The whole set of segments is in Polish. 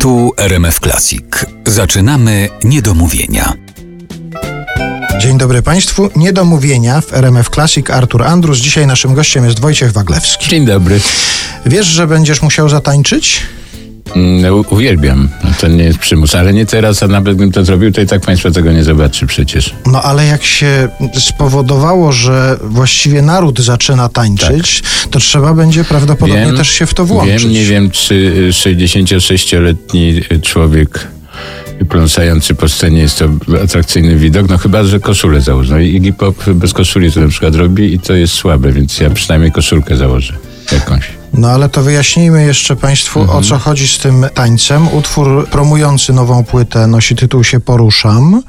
Tu RMF Classic. Zaczynamy niedomówienia. Dzień dobry Państwu. Niedomówienia w RMF Classic Artur Andrus. Dzisiaj naszym gościem jest Wojciech Waglewski. Dzień dobry. Wiesz, że będziesz musiał zatańczyć? No, uwielbiam. No, to nie jest przymus, ale nie teraz, a nawet gdybym to zrobił, to i tak Państwo tego nie zobaczy przecież. No ale jak się spowodowało, że właściwie naród zaczyna tańczyć, to trzeba będzie prawdopodobnie Wiem, też się w to włączyć. Wiem, nie wiem, czy y, 66-letni człowiek pląsający po scenie jest to atrakcyjny widok, no chyba, że koszulę założy. No i Iggy Pop bez koszuli to na przykład robi i to jest słabe, więc ja przynajmniej koszulkę założę jakąś. No ale to wyjaśnijmy jeszcze Państwu, Mhm. o co chodzi z tym tańcem. Utwór promujący nową płytę nosi tytuł się Poruszam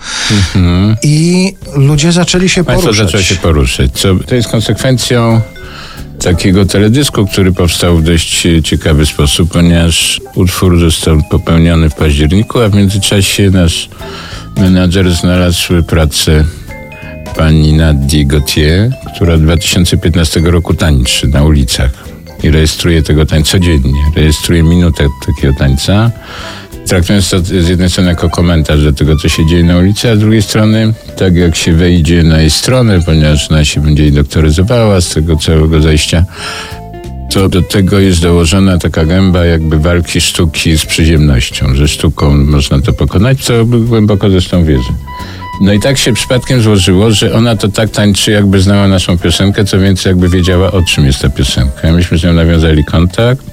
i ludzie zaczęli się Mhm. Państwo poruszać. zaczęło się poruszać. Co, to jest konsekwencją takiego teledysku, który powstał w dość ciekawy sposób, ponieważ utwór został popełniony w październiku, a w międzyczasie nasz menadżer znalazł pracę pani Nadii Gautier, która od 2015 roku tańczy na ulicach i rejestruje tego tańca codziennie. Rejestruje minutę takiego tańca, traktując to z jednej strony jako komentarz do tego, co się dzieje na ulicy, a z drugiej strony, tak jak się wejdzie na jej stronę, ponieważ ona się będzie doktoryzowała z tego całego zajścia, to do tego jest dołożona taka gęba jakby walki sztuki z przyziemnością, że sztuką można to pokonać, co głęboko zresztą wierzę. No i tak się przypadkiem złożyło, że ona to tak tańczy, jakby znała naszą piosenkę, co więcej jakby wiedziała, o czym jest ta piosenka. Myśmy z nią nawiązali kontakt,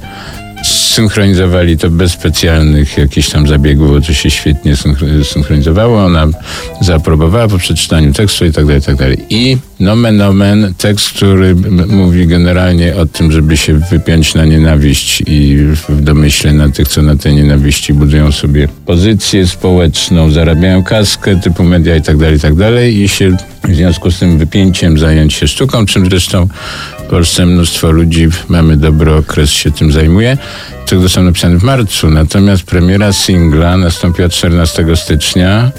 synchronizowali to bez specjalnych jakichś tam zabiegów, to się świetnie synchro- synchronizowało. Ona zaaprobowała po przeczytaniu tekstu i tak dalej, i tak dalej. I nomen omen, tekst, który mówi generalnie o tym, żeby się wypiąć na nienawiść i w domyśle na tych, co na tej nienawiści budują sobie pozycję społeczną, zarabiają kaskę typu media i tak dalej, i tak dalej i się w związku z tym wypięciem zająć się sztuką, czym zresztą Polsce mnóstwo ludzi, mamy dobry okres, się tym zajmuje. Tego są napisane w marcu, natomiast premiera singla nastąpiła 14 stycznia,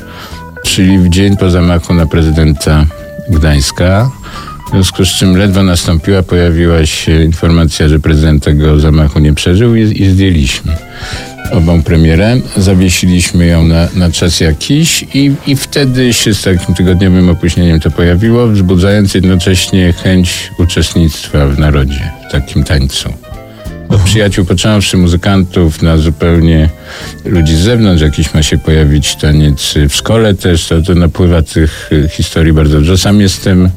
czyli w dzień po zamachu na prezydenta Gdańska. W związku z czym ledwo nastąpiła, pojawiła się informacja, że prezydent tego zamachu nie przeżył i, i zdjęliśmy obą premierę. Zawiesiliśmy ją na, na czas jakiś i, i wtedy się z takim tygodniowym opóźnieniem to pojawiło, wzbudzając jednocześnie chęć uczestnictwa w narodzie, w takim tańcu. Od przyjaciół począwszy, muzykantów, na zupełnie ludzi z zewnątrz, jakiś ma się pojawić taniec w szkole też, to, to napływa tych y, historii bardzo dużo. Sam jestem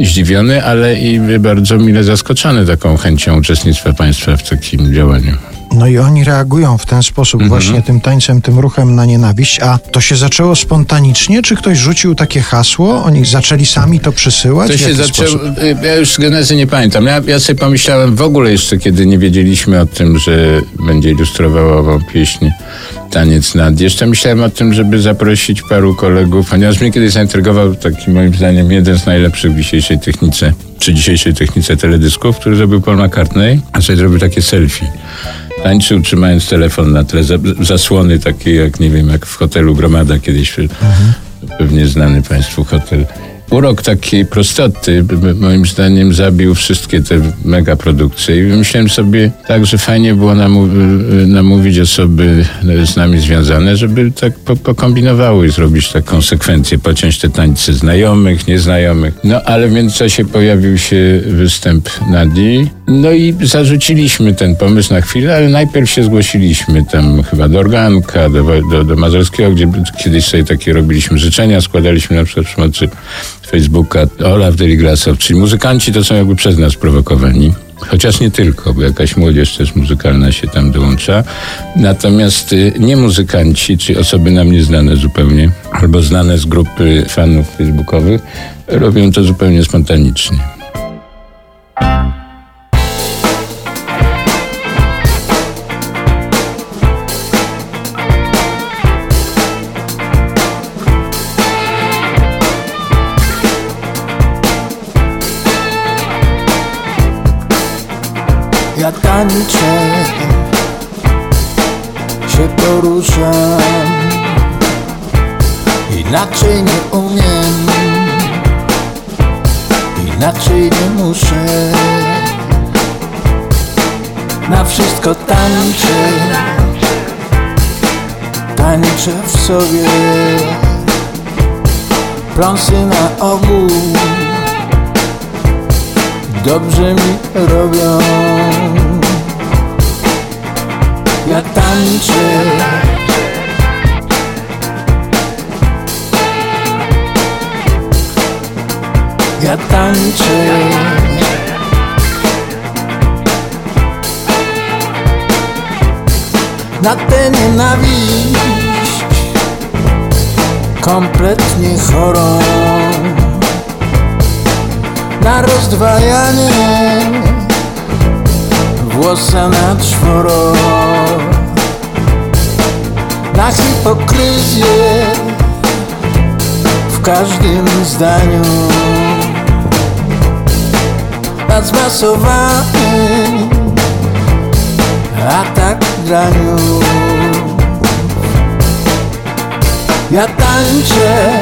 zdziwiony, ale i bardzo mile zaskoczony taką chęcią uczestnictwa państwa w takim działaniu. No i oni reagują w ten sposób Mhm. właśnie tym tańcem, tym ruchem na nienawiść. A to się zaczęło spontanicznie? Czy ktoś rzucił takie hasło? Oni zaczęli sami to przysyłać? To się zaczęło, ja już z genezy nie pamiętam. Ja, ja sobie pomyślałem w ogóle jeszcze, kiedy nie wiedzieliśmy o tym, że będzie ilustrowała ową pieśń Taniec nad. Jeszcze myślałem o tym, żeby zaprosić paru kolegów, ponieważ mnie kiedyś zaintrygował taki moim zdaniem jeden z najlepszych w dzisiejszej technice, czy dzisiejszej technice teledysków, który zrobił Paul McCartney, a sobie zrobił takie selfie. Tańczył trzymając telefon na tle za, zasłony takie jak, nie wiem, jak w hotelu Gromada kiedyś, pewnie znany Państwu hotel. Urok takiej prostoty moim zdaniem zabił wszystkie te mega produkcje i myślałem sobie tak, że fajnie było namówić osoby y, z nami związane, żeby tak po- pokombinowały i zrobić taką sekwencję, pociąć te tańce znajomych, nieznajomych. No ale w międzyczasie pojawił się występ Nadii, no i zarzuciliśmy ten pomysł na chwilę, ale najpierw się zgłosiliśmy tam chyba do Organka, do, do, do Mazurskiego, gdzie kiedyś sobie takie robiliśmy życzenia, składaliśmy na przykład przy Facebooka Olaf Deligrasow, czyli muzykanci to są jakby przez nas prowokowani. Chociaż nie tylko, bo jakaś młodzież też muzykalna się tam dołącza. Natomiast y, nie muzykanci, czy osoby nam nieznane zupełnie, albo znane z grupy fanów facebookowych, robią to zupełnie spontanicznie. Ja tańczę, się poruszam. Inaczej nie umiem Inaczej nie muszę. Na wszystko tańczę noszę w sobie. Pląsy na ogół Dobrze mi robią Ja tańczę Ja tańczę. Na tę nienawiść Kompletnie chorą. Na rozdwajanie Włosa na czworo Na hipokryzję W każdym zdaniu. Na zmasowany atak graniu. Ja tańczę.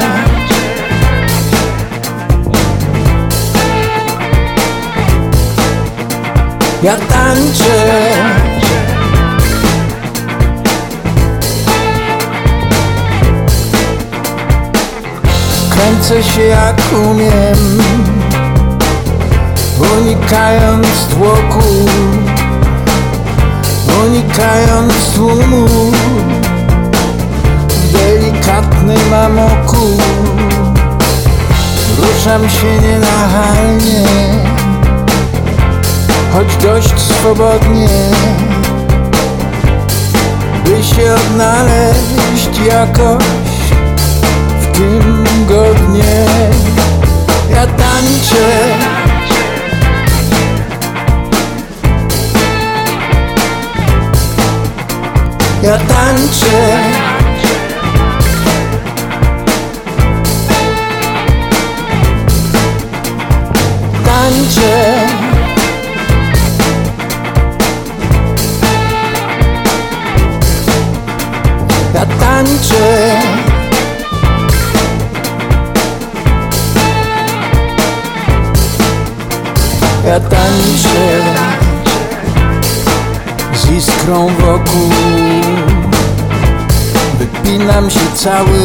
Ja tańczę Kręcę się jak umiem Unikając tłoku unikając tłumu. W delikatnym amoku ruszam się nienachalnie choć dość swobodnie by się odnaleźć jakoś w tym godnie ja tańczę. Ja Tańczę Ja tańczę z iskrą wokół. Wypinam się cały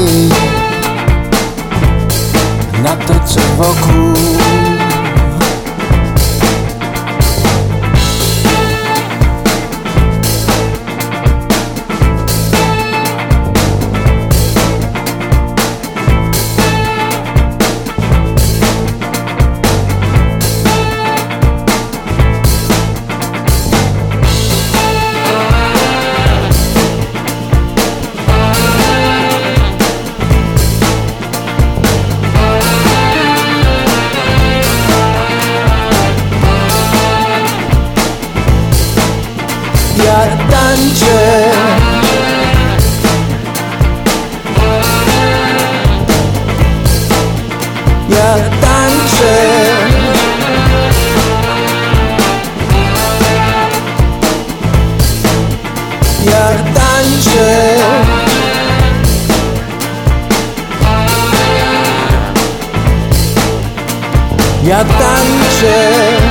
na to co wokół Ja tańczę